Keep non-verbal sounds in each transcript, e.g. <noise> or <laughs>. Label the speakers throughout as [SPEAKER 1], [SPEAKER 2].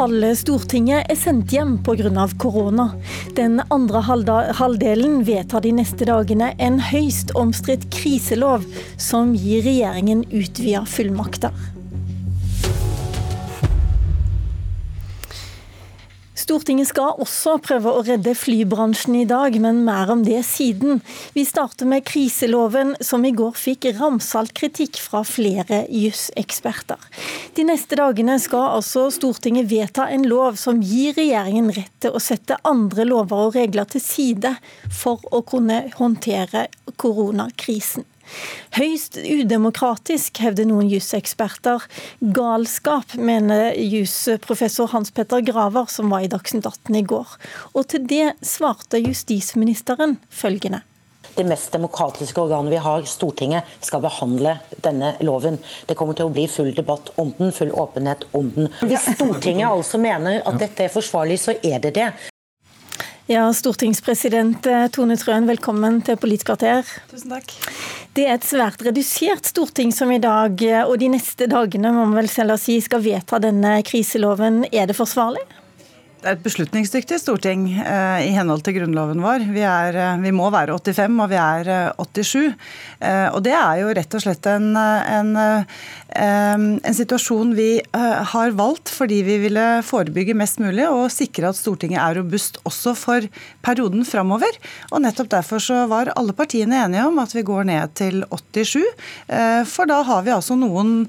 [SPEAKER 1] Halve Stortinget er sendt hjem pga. korona. Den andre halvdelen vedtar de neste dagene en høyst omstridt kriselov som gir regjeringen utvida fullmakter. Stortinget skal også prøve å redde flybransjen i dag, men mer om det siden. Vi starter med kriseloven, som i går fikk ramsalt kritikk fra flere juseksperter. De neste dagene skal altså Stortinget vedta en lov som gir regjeringen rett til å sette andre lover og regler til side for å kunne håndtere koronakrisen. Høyst udemokratisk, hevder noen juseksperter. Galskap, mener jusprofessor Hans Petter Graver, som var i Dagsnytt 18 i går. Og til det svarte justisministeren følgende
[SPEAKER 2] det mest demokratiske organet vi har, Stortinget, skal behandle denne loven. Det kommer til å bli full debatt om den, full åpenhet om den. Hvis Stortinget altså mener at dette er forsvarlig, så er det det.
[SPEAKER 1] Ja, Stortingspresident eh, Tone Trøen, velkommen til Politisk kvarter.
[SPEAKER 3] Tusen takk.
[SPEAKER 1] Det er et svært redusert storting som i dag, eh, og de neste dagene må man vel selv si, skal vedta denne kriseloven. Er det forsvarlig?
[SPEAKER 3] Det er et beslutningsdyktig storting eh, i henhold til grunnloven vår. Vi, er, eh, vi, må være 85, og vi er eh, 87. Eh, og det er jo rett og slett en, en, eh, en situasjon vi eh, har valgt fordi vi ville forebygge mest mulig og sikre at Stortinget er robust også for perioden framover. Og nettopp derfor så var alle partiene enige om at vi går ned til 87. For da har vi altså noen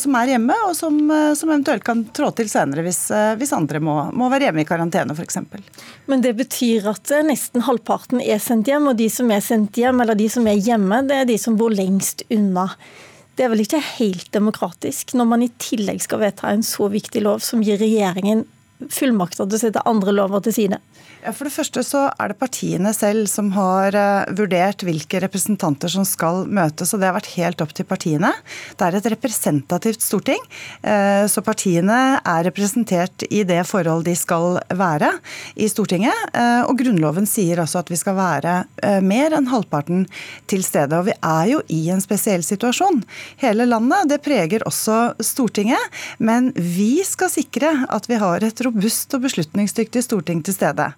[SPEAKER 3] som er hjemme, og som, som eventuelt kan trå til senere hvis, hvis andre må, må være hjemme hjemme i karantene f.eks.
[SPEAKER 1] Men det betyr at eh, nesten halvparten er sendt hjem, og de som er sendt hjem, eller de som er hjemme, det er de som bor lengst unna. Det er vel ikke helt demokratisk når man i tillegg skal vedta en så viktig lov som gir regjeringen fullmakter til å sette andre lover til side?
[SPEAKER 3] Ja, For det første så er det partiene selv som har uh, vurdert hvilke representanter som skal møtes, og det har vært helt opp til partiene. Det er et representativt storting, uh, så partiene er representert i det forhold de skal være i Stortinget. Uh, og Grunnloven sier altså at vi skal være mer enn halvparten til stede. Og vi er jo i en spesiell situasjon. Hele landet, det preger også Stortinget. Men vi skal sikre at vi har et robust og beslutningsdyktig storting til stede.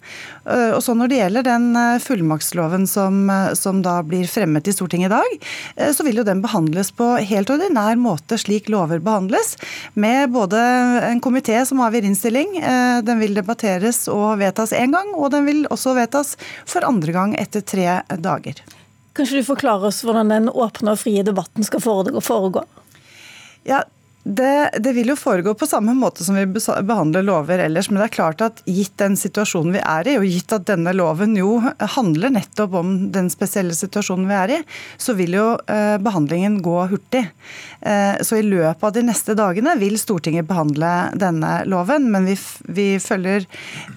[SPEAKER 3] Eh, og så Når det gjelder den eh, fullmaktsloven som, eh, som, da blir fremmet i Stortinget i dag, så vil jo den behandles på helt ordinær måte, slik lover behandles. Med både en komité som avgir innstilling, den vil debatteres og vedtas én gang, og den vil også vedtas for andre gang etter tre dager.
[SPEAKER 1] Kanskje du forklarer oss hvordan den åpne og frie debatten skal foregå?
[SPEAKER 3] Ja, det, det, vil jo foregå på samme måte som vi behandler lover ellers. Men det er klart at gitt den situasjonen vi er i, og gitt at denne loven jo handler nettopp om den spesielle situasjonen vi er i, så vil jo eh, behandlingen gå hurtig. Eh, så i løpet av de neste dagene vil Stortinget behandle denne loven. Men vi, vi følger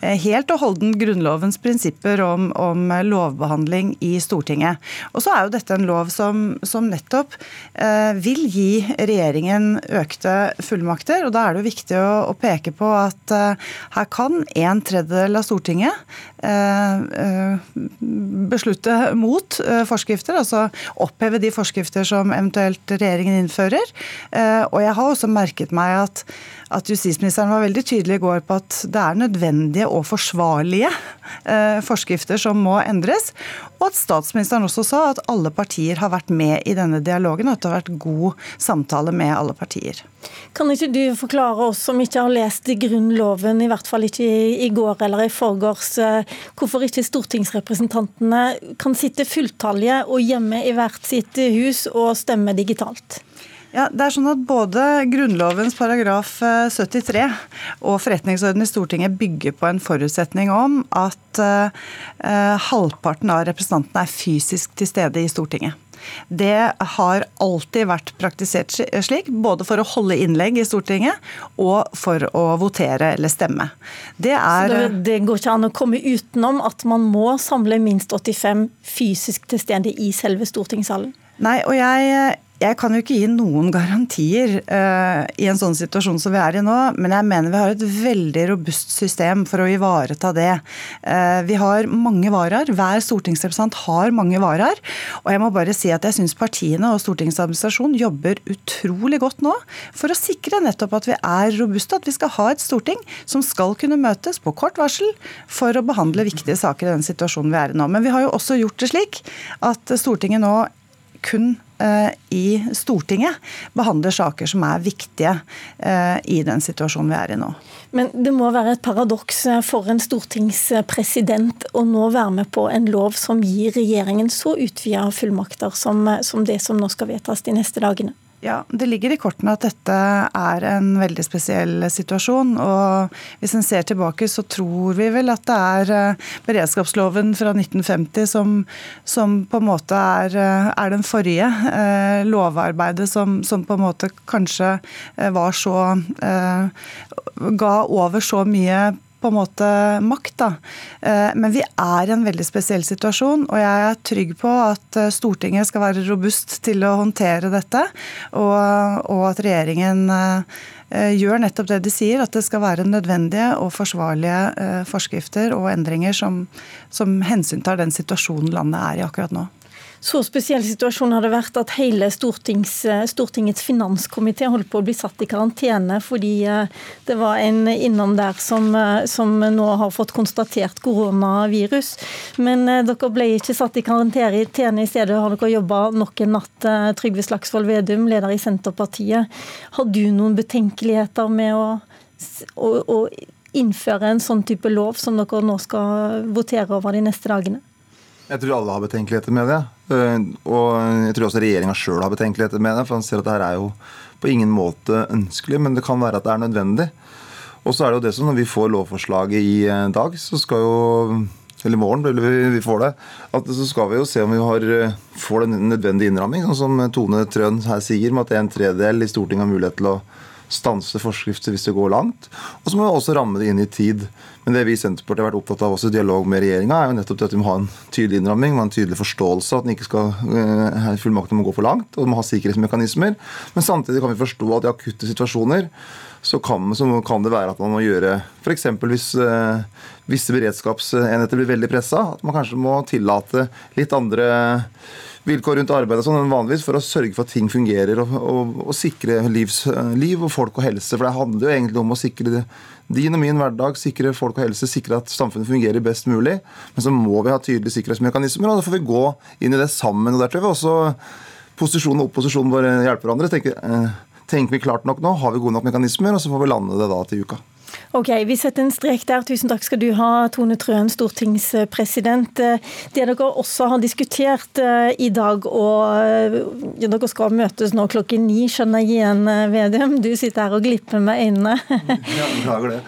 [SPEAKER 3] eh, helt og holden Grunnlovens prinsipper om, om, lovbehandling i Stortinget. Og så er jo dette en lov som, som nettopp eh, vil gi regjeringen økte økte fullmakter. og Da er det jo viktig å, å peke på at uh, her kan en tredjedel av Stortinget uh, beslutte mot forskrifter, altså oppheve de forskrifter som eventuelt regjeringen innfører. og jeg har også merket meg at at justisministeren var veldig tydelig i går på at det er nødvendige og forsvarlige forskrifter som må endres. Og at statsministeren også sa at alle partier har vært med i denne dialogen, og at det har vært god samtale med alle partier.
[SPEAKER 1] Kan ikke du forklare oss som ikke har lest Grunnloven, i hvert fall ikke i går eller i forgårs, eh, hvorfor ikke stortingsrepresentantene kan sitte fulltallige og hjemme i hvert sitt hus og stemme digitalt?
[SPEAKER 3] Ja, det er sånn at Både Grunnlovens paragraf 73 eh, og forretningsordenen i Stortinget bygger på en forutsetning om at uh, halvparten av representantene er fysisk til stede i Stortinget. Det har alltid vært praktisert slik, både for å holde innlegg i Stortinget og for å votere eller stemme.
[SPEAKER 1] Det, er, Så det, det går ikke an å komme utenom at man må samle minst 85 fysisk til stede i selve stortingssalen?
[SPEAKER 3] Nei, og jeg jeg kan jo ikke gi noen <laughs> garantier uh, i en sånn situasjon som vi er i nå, men jeg mener vi har et veldig robust system for å ivareta det. Uh, vi har mange varaer. Hver stortingsrepresentant har mange varaer. Og jeg må bare si at jeg syns partiene og Stortingets administrasjon jobber utrolig godt nå for å sikre nettopp at vi er robuste, at vi skal ha et storting som skal kunne møtes på kort varsel for å behandle viktige saker i den situasjonen vi er i nå. Men vi har jo også gjort det slik at Stortinget nå kun i Stortinget behandler saker som er viktige eh, i den situasjonen vi er i nå.
[SPEAKER 1] Men det må være et paradoks eh, for en stortingspresident å nå være med på en lov som gir regjeringen så utvida fullmakter som, som det som nå skal vedtas de neste dagene?
[SPEAKER 3] Ja, Det ligger i kortene at dette er en veldig spesiell situasjon. og Hvis en ser tilbake, så tror vi vel at det er eh, beredskapsloven fra 1950 som, som på en måte er, eh, er den forrige eh, lovarbeidet som, som, på en måte kanskje eh, var så eh, Ga over så mye på en måte makt. Da. Eh, men vi er i en veldig spesiell situasjon, og jeg er trygg på at eh, Stortinget skal være robust til å håndtere dette, og, og at regjeringen eh, gjør nettopp det de sier, at det skal være nødvendige og forsvarlige forskrifter og endringer som, som hensyntar den situasjonen landet er i akkurat nå.
[SPEAKER 1] Så spesiell situasjon har det vært at hele Stortings, Stortingets finanskomité holdt på å bli satt i karantene fordi eh, det var en innom der som, eh, som nå har fått konstatert koronavirus. Men eh, dere ble ikke satt i karantene, i stedet har dere jobba nok en natt. Trygve Slagsvold Vedum, leder i Senterpartiet. Har du noen betenkeligheter med å, å, å innføre en sånn type lov som dere nå skal votere over de neste dagene?
[SPEAKER 4] Jeg tror alle har betenkeligheter med det. Eh, og jeg tror også regjeringa sjøl har betenkeligheter med det. For han ser at det her er jo på ingen måte ønskelig, men det kan være at det er nødvendig. Og så er det jo det som når vi får lovforslaget i eh, dag, så skal jo eller i morgen, eller vi får det, at så skal vi jo se om vi har, eh, får den nødvendige innramming. Sånn som Tone Trøen her sier, med at en tredjedel i Stortinget har mulighet til å stanse forskrifter hvis det går langt. Og så må vi også ramme det inn i tid. Men det vi i Senterpartiet har vært opptatt av også i dialog med regjeringa, er jo nettopp at vi må ha en tydelig innramming, en tydelig forståelse at den ikke skal uh, fullmakten må gå for langt, og må ha sikkerhetsmekanismer. Men samtidig kan vi forstå at i akutte situasjoner så kan, så kan, det være at man må gjøre F.eks. hvis uh, visse beredskapsenheter blir veldig pressa, at man kanskje må tillate litt andre vilkår rundt arbeidet sånn enn vanligvis for å sørge for at ting fungerer og, og, og sikre livs, liv og folk og helse. For det handler jo egentlig om å sikre din og min hverdag, sikre folk og helse, sikre at samfunnet fungerer best mulig. Men så må vi ha tydelige sikkerhetsmekanismer, og da får vi gå inn i det sammen. og Der tror vi også posisjonen og opposisjonen vår hjelper hverandre. Tenker, eh, tenker vi klart nok nå? Har vi gode nok mekanismer? Og så får vi lande det da til uka.
[SPEAKER 1] Ok, Vi setter en strek der. Tusen takk skal du ha, Tone Trøen, stortingspresident. Det dere også har diskutert eh, i dag, og eh, dere skal møtes nå klokken ni, skjønner jeg igjen, eh, Vedum. Du sitter her og glipper med øynene.
[SPEAKER 4] Ja, beklager det.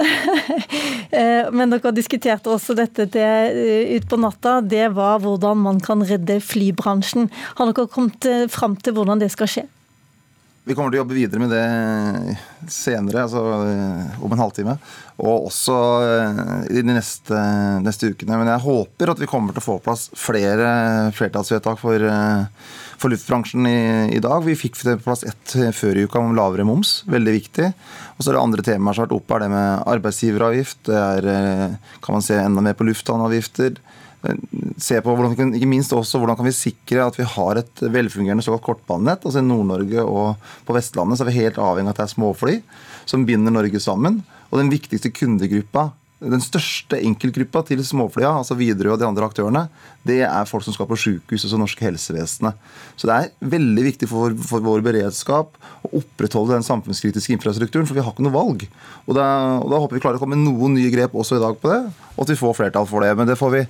[SPEAKER 4] <laughs>
[SPEAKER 1] Men dere diskuterte også dette til utpå natta. Det var hvordan man kan redde flybransjen. Har dere kommet fram til hvordan det skal skje?
[SPEAKER 4] Vi kommer til å jobbe videre med det senere, altså eh, om en halvtime. Og også eh, i de neste, neste, ukene. Men jeg håper at vi kommer til å få på plass flere flertallsvedtak for, eh, for luftbransjen i, i, dag. Vi fikk på plass ett før i uka om lavere moms, veldig viktig. Og så er det andre temaer som har vært oppe, er det med arbeidsgiveravgift. Det er, kan man se enda mer på lufthavnavgifter se på hvordan ikke minst også hvordan kan vi sikre at vi har et velfungerende såkalt kortbanenett. altså I Nord-Norge og på Vestlandet så er vi helt avhengig av at det er småfly som binder Norge sammen. Og den viktigste kundegruppa, den største enkeltgruppa til småflya, altså Widerøe og de andre aktørene, det er folk som skal på sykehus, altså norske helsevesenet. Så det er veldig viktig for, for, vår beredskap å opprettholde den samfunnskritiske infrastrukturen, for vi har ikke noe valg. Og da, og da håper vi klarer å komme med noen nye grep også i dag på det, og at vi får flertall for det. Men det får vi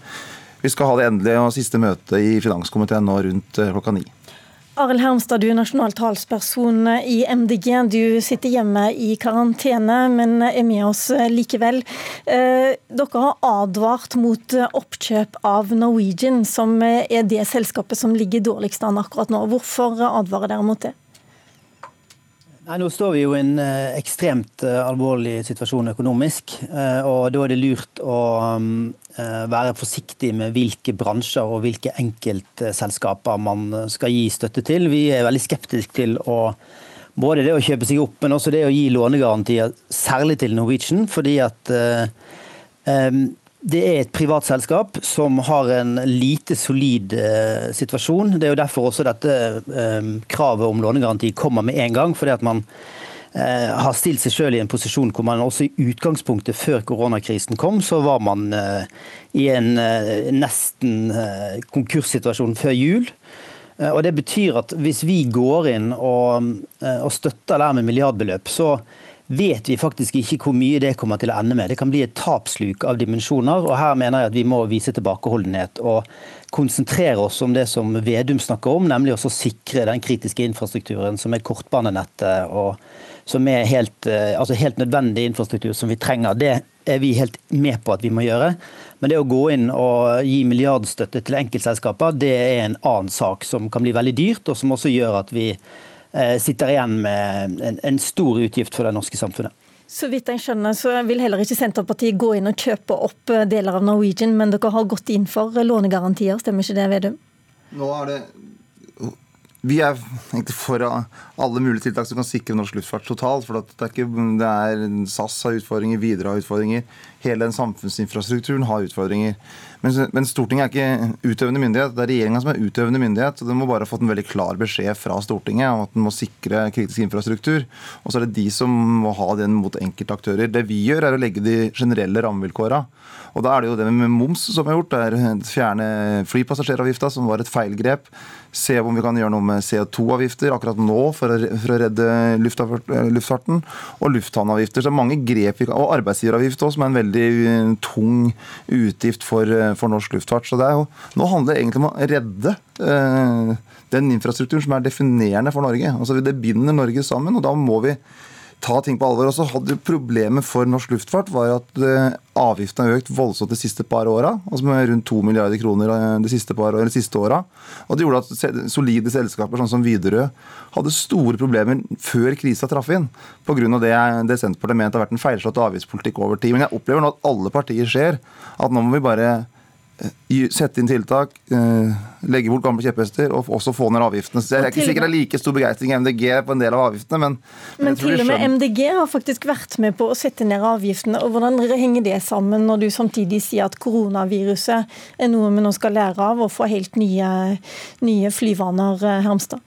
[SPEAKER 4] vi skal ha det endelige og siste møtet i finanskomiteen nå rundt eh, klokka ni.
[SPEAKER 1] Arild Hermstad, du er nasjonal talsperson i MDG. Du sitter hjemme i karantene, men er med oss likevel. Eh, dere har advart mot oppkjøp av Norwegian, som er det selskapet som ligger dårligst an akkurat nå. Hvorfor advarer dere mot det?
[SPEAKER 5] Nei, Nå står vi jo i en eh, ekstremt eh, alvorlig situasjon økonomisk. Eh, og Da er det lurt å være forsiktig med hvilke bransjer og hvilke enkeltselskaper man skal gi støtte til. Vi er veldig skeptiske til å både det å kjøpe seg opp, men også det å gi lånegarantier, særlig til Norwegian. fordi at det er et privat selskap som har en lite solid eh, situasjon. Det er jo derfor også dette eh, kravet om lånegaranti kommer med en gang. fordi at man eh, har stilt seg selv i en posisjon hvor man også i utgangspunktet før koronakrisen kom, så var man eh, i en eh, nesten konkurssituasjon før jul. Og Det betyr at hvis vi går inn og, og støtter det med milliardbeløp, så vet vi faktisk ikke hvor mye det kommer til å ende med. Det kan bli et tapsluk av dimensjoner. og Her mener jeg at vi må vise tilbakeholdenhet og konsentrere oss om det som Vedum snakker om, nemlig å sikre den kritiske infrastrukturen som er kortbanenettet og som er helt, eh, altså helt nødvendig infrastruktur som vi trenger. Det er vi helt med på at vi må gjøre. Men det å gå inn og gi milliardstøtte til enkeltselskaper, det er en annen sak som kan bli veldig dyrt, og som også gjør at vi sitter igjen med en, en stor utgift for det norske samfunnet.
[SPEAKER 1] Så vidt jeg skjønner, så vil heller ikke Senterpartiet gå inn og kjøpe opp eh, deler av Norwegian, men dere har gått inn for lånegarantier, stemmer ikke det, Vedum?
[SPEAKER 4] Nå er det vi er egentlig for alle mulige tiltak som kan sikre norsk luftfart totalt. for det er, ikke, det er SAS har utfordringer, Widerøe har utfordringer. Hele den samfunnsinfrastrukturen har utfordringer. Men, men, Stortinget er ikke utøvende myndighet, det er regjeringa som er utøvende myndighet. og Den må bare ha fått en veldig klar beskjed fra Stortinget om at den må sikre kritisk infrastruktur. Og så er det de som må ha den mot enkeltaktører. Det vi gjør, er å legge de generelle rammevilkåra. Og da er det jo det med moms som er gjort. Det er fjerne flypassasjeravgifta, som var et feilgrep. Se om vi kan gjøre noe med CO2-avgifter akkurat nå for å, for å redde luftfarten. Og lufthavnavgifter. Så mange grep vi kan, Og arbeidsgiveravgift òg, som er en veldig tung utgift for Eh, for norsk luftfart. Så det er jo, Nå handler det egentlig om å redde eh, den infrastrukturen som er definerende for Norge. Altså Det binder Norge sammen, og da må vi ta ting på alvor. Og så hadde Problemet for norsk luftfart var at eh, avgiftene har økt voldsomt de siste par åra. Altså med rundt 2 milliarder kroner eh, de siste, par, de siste åra. Og det gjorde at solide selskaper sånn som Widerøe hadde store problemer før krisa traff inn. Pga. det, det Senterpartiet mente har vært en feilslått avgiftspolitikk over tid. Men jeg opplever nå at alle partier ser at nå må vi bare sette inn tiltak, eh, legge bort gamle kjepphester og også få ned avgiftene. Så Jeg er ikke sikkert det er like stor begeistring i MDG på en del av avgiftene, men
[SPEAKER 1] Men, men til og med MDG har faktisk vært med på å sette ned avgiftene. og Hvordan henger det sammen, når du samtidig sier at koronaviruset er noe vi nå skal lære av og få helt nye, nye flyvaner, eh, Hermstad?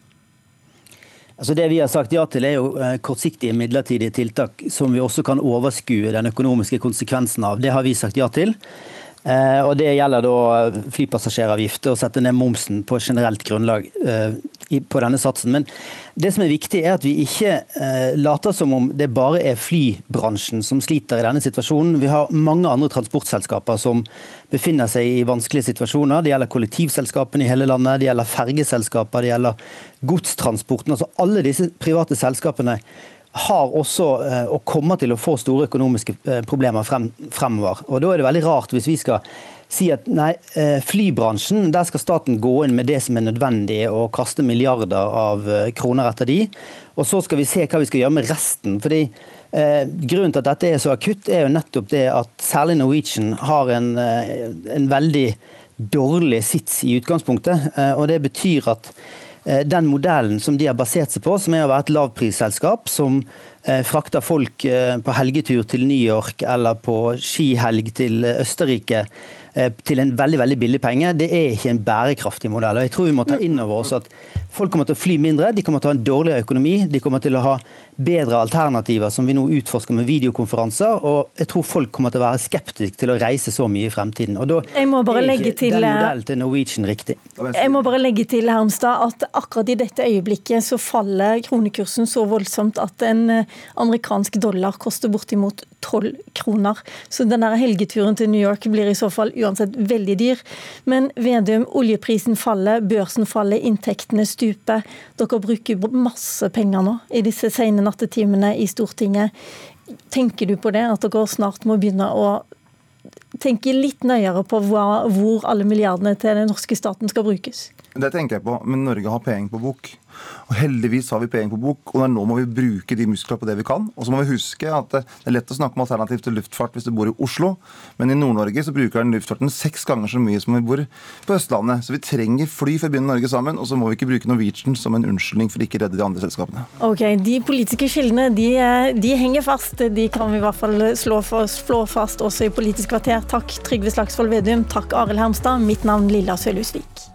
[SPEAKER 5] Altså Det vi har sagt ja til, er jo kortsiktige midlertidige tiltak som vi også kan overskue den økonomiske konsekvensen av. Det har vi sagt ja til. Eh, og Det gjelder da flypassasjeravgift og sette ned momsen på generelt grunnlag eh, på denne satsen. Men det som er viktig er at vi ikke eh, later som om det bare er flybransjen som sliter i denne situasjonen. Vi har mange andre transportselskaper som befinner seg i vanskelige situasjoner. Det gjelder kollektivselskapene i hele landet, det gjelder fergeselskaper, det gjelder godstransporten. altså Alle disse private selskapene har også eh, og kommer til å få store økonomiske eh, problemer frem, fremover. Og Da er det veldig rart hvis vi skal si at nei, eh, flybransjen, der skal staten gå inn med det som er nødvendig og kaste milliarder av kroner etter de. Og så skal vi se hva vi skal gjøre med resten. fordi eh, Grunnen til at dette er så akutt, er jo nettopp det at særlig Norwegian har en, en veldig dårlig sits i utgangspunktet. Og Det betyr at den modellen som de har basert seg på, som er å være et lavprisselskap som eh, frakter folk eh, på helgetur til New York eller på skihelg til Østerrike til en veldig veldig billig penge, det er ikke en bærekraftig modell. Og jeg tror vi må ta inn over oss at Folk kommer til å fly mindre, de kommer til å ha en dårligere økonomi, de kommer til å ha bedre alternativer som vi nå utforsker med videokonferanser. Og jeg tror folk kommer til å være skeptiske til å reise så mye i fremtiden. Og da
[SPEAKER 1] jeg må bare er ikke
[SPEAKER 5] til, den modellen til Norwegian riktig.
[SPEAKER 1] Jeg må bare legge til Hermstad, at akkurat i dette øyeblikket så faller kronekursen så voldsomt at en eh, amerikansk dollar koster bortimot 12 kroner. Så denne helgeturen til New York blir i så fall uansett veldig dyr. Men Vedum, oljeprisen faller, børsen faller, inntektene stuper. Dere bruker masse penger nå i disse sene nattetimene i Stortinget. Tenker du på det, at dere snart må begynne å tenke litt nøyere på hvor alle milliardene til den norske staten skal brukes?
[SPEAKER 4] Det tenker jeg på, men Norge har penger på bok. Og Heldigvis har vi penger på bok, og nå må vi bruke de musklene på det vi kan. Og så må vi huske at det er lett å snakke om alternativ til luftfart hvis du bor i Oslo, men i Nord-Norge så bruker den luftfarten seks ganger så mye som vi bor på Østlandet. Så vi trenger fly for å binde Norge sammen, og så må vi ikke bruke Norwegian som en unnskyldning for ikke redde de andre selskapene.
[SPEAKER 1] Ok, De politiske skillene de, de henger fast. De kan vi i hvert fall slå, slå fast også i Politisk kvarter. Takk Trygve Slagsvold Vedum, takk Arild Hermstad. Mitt navn Lilla Sølhusvik.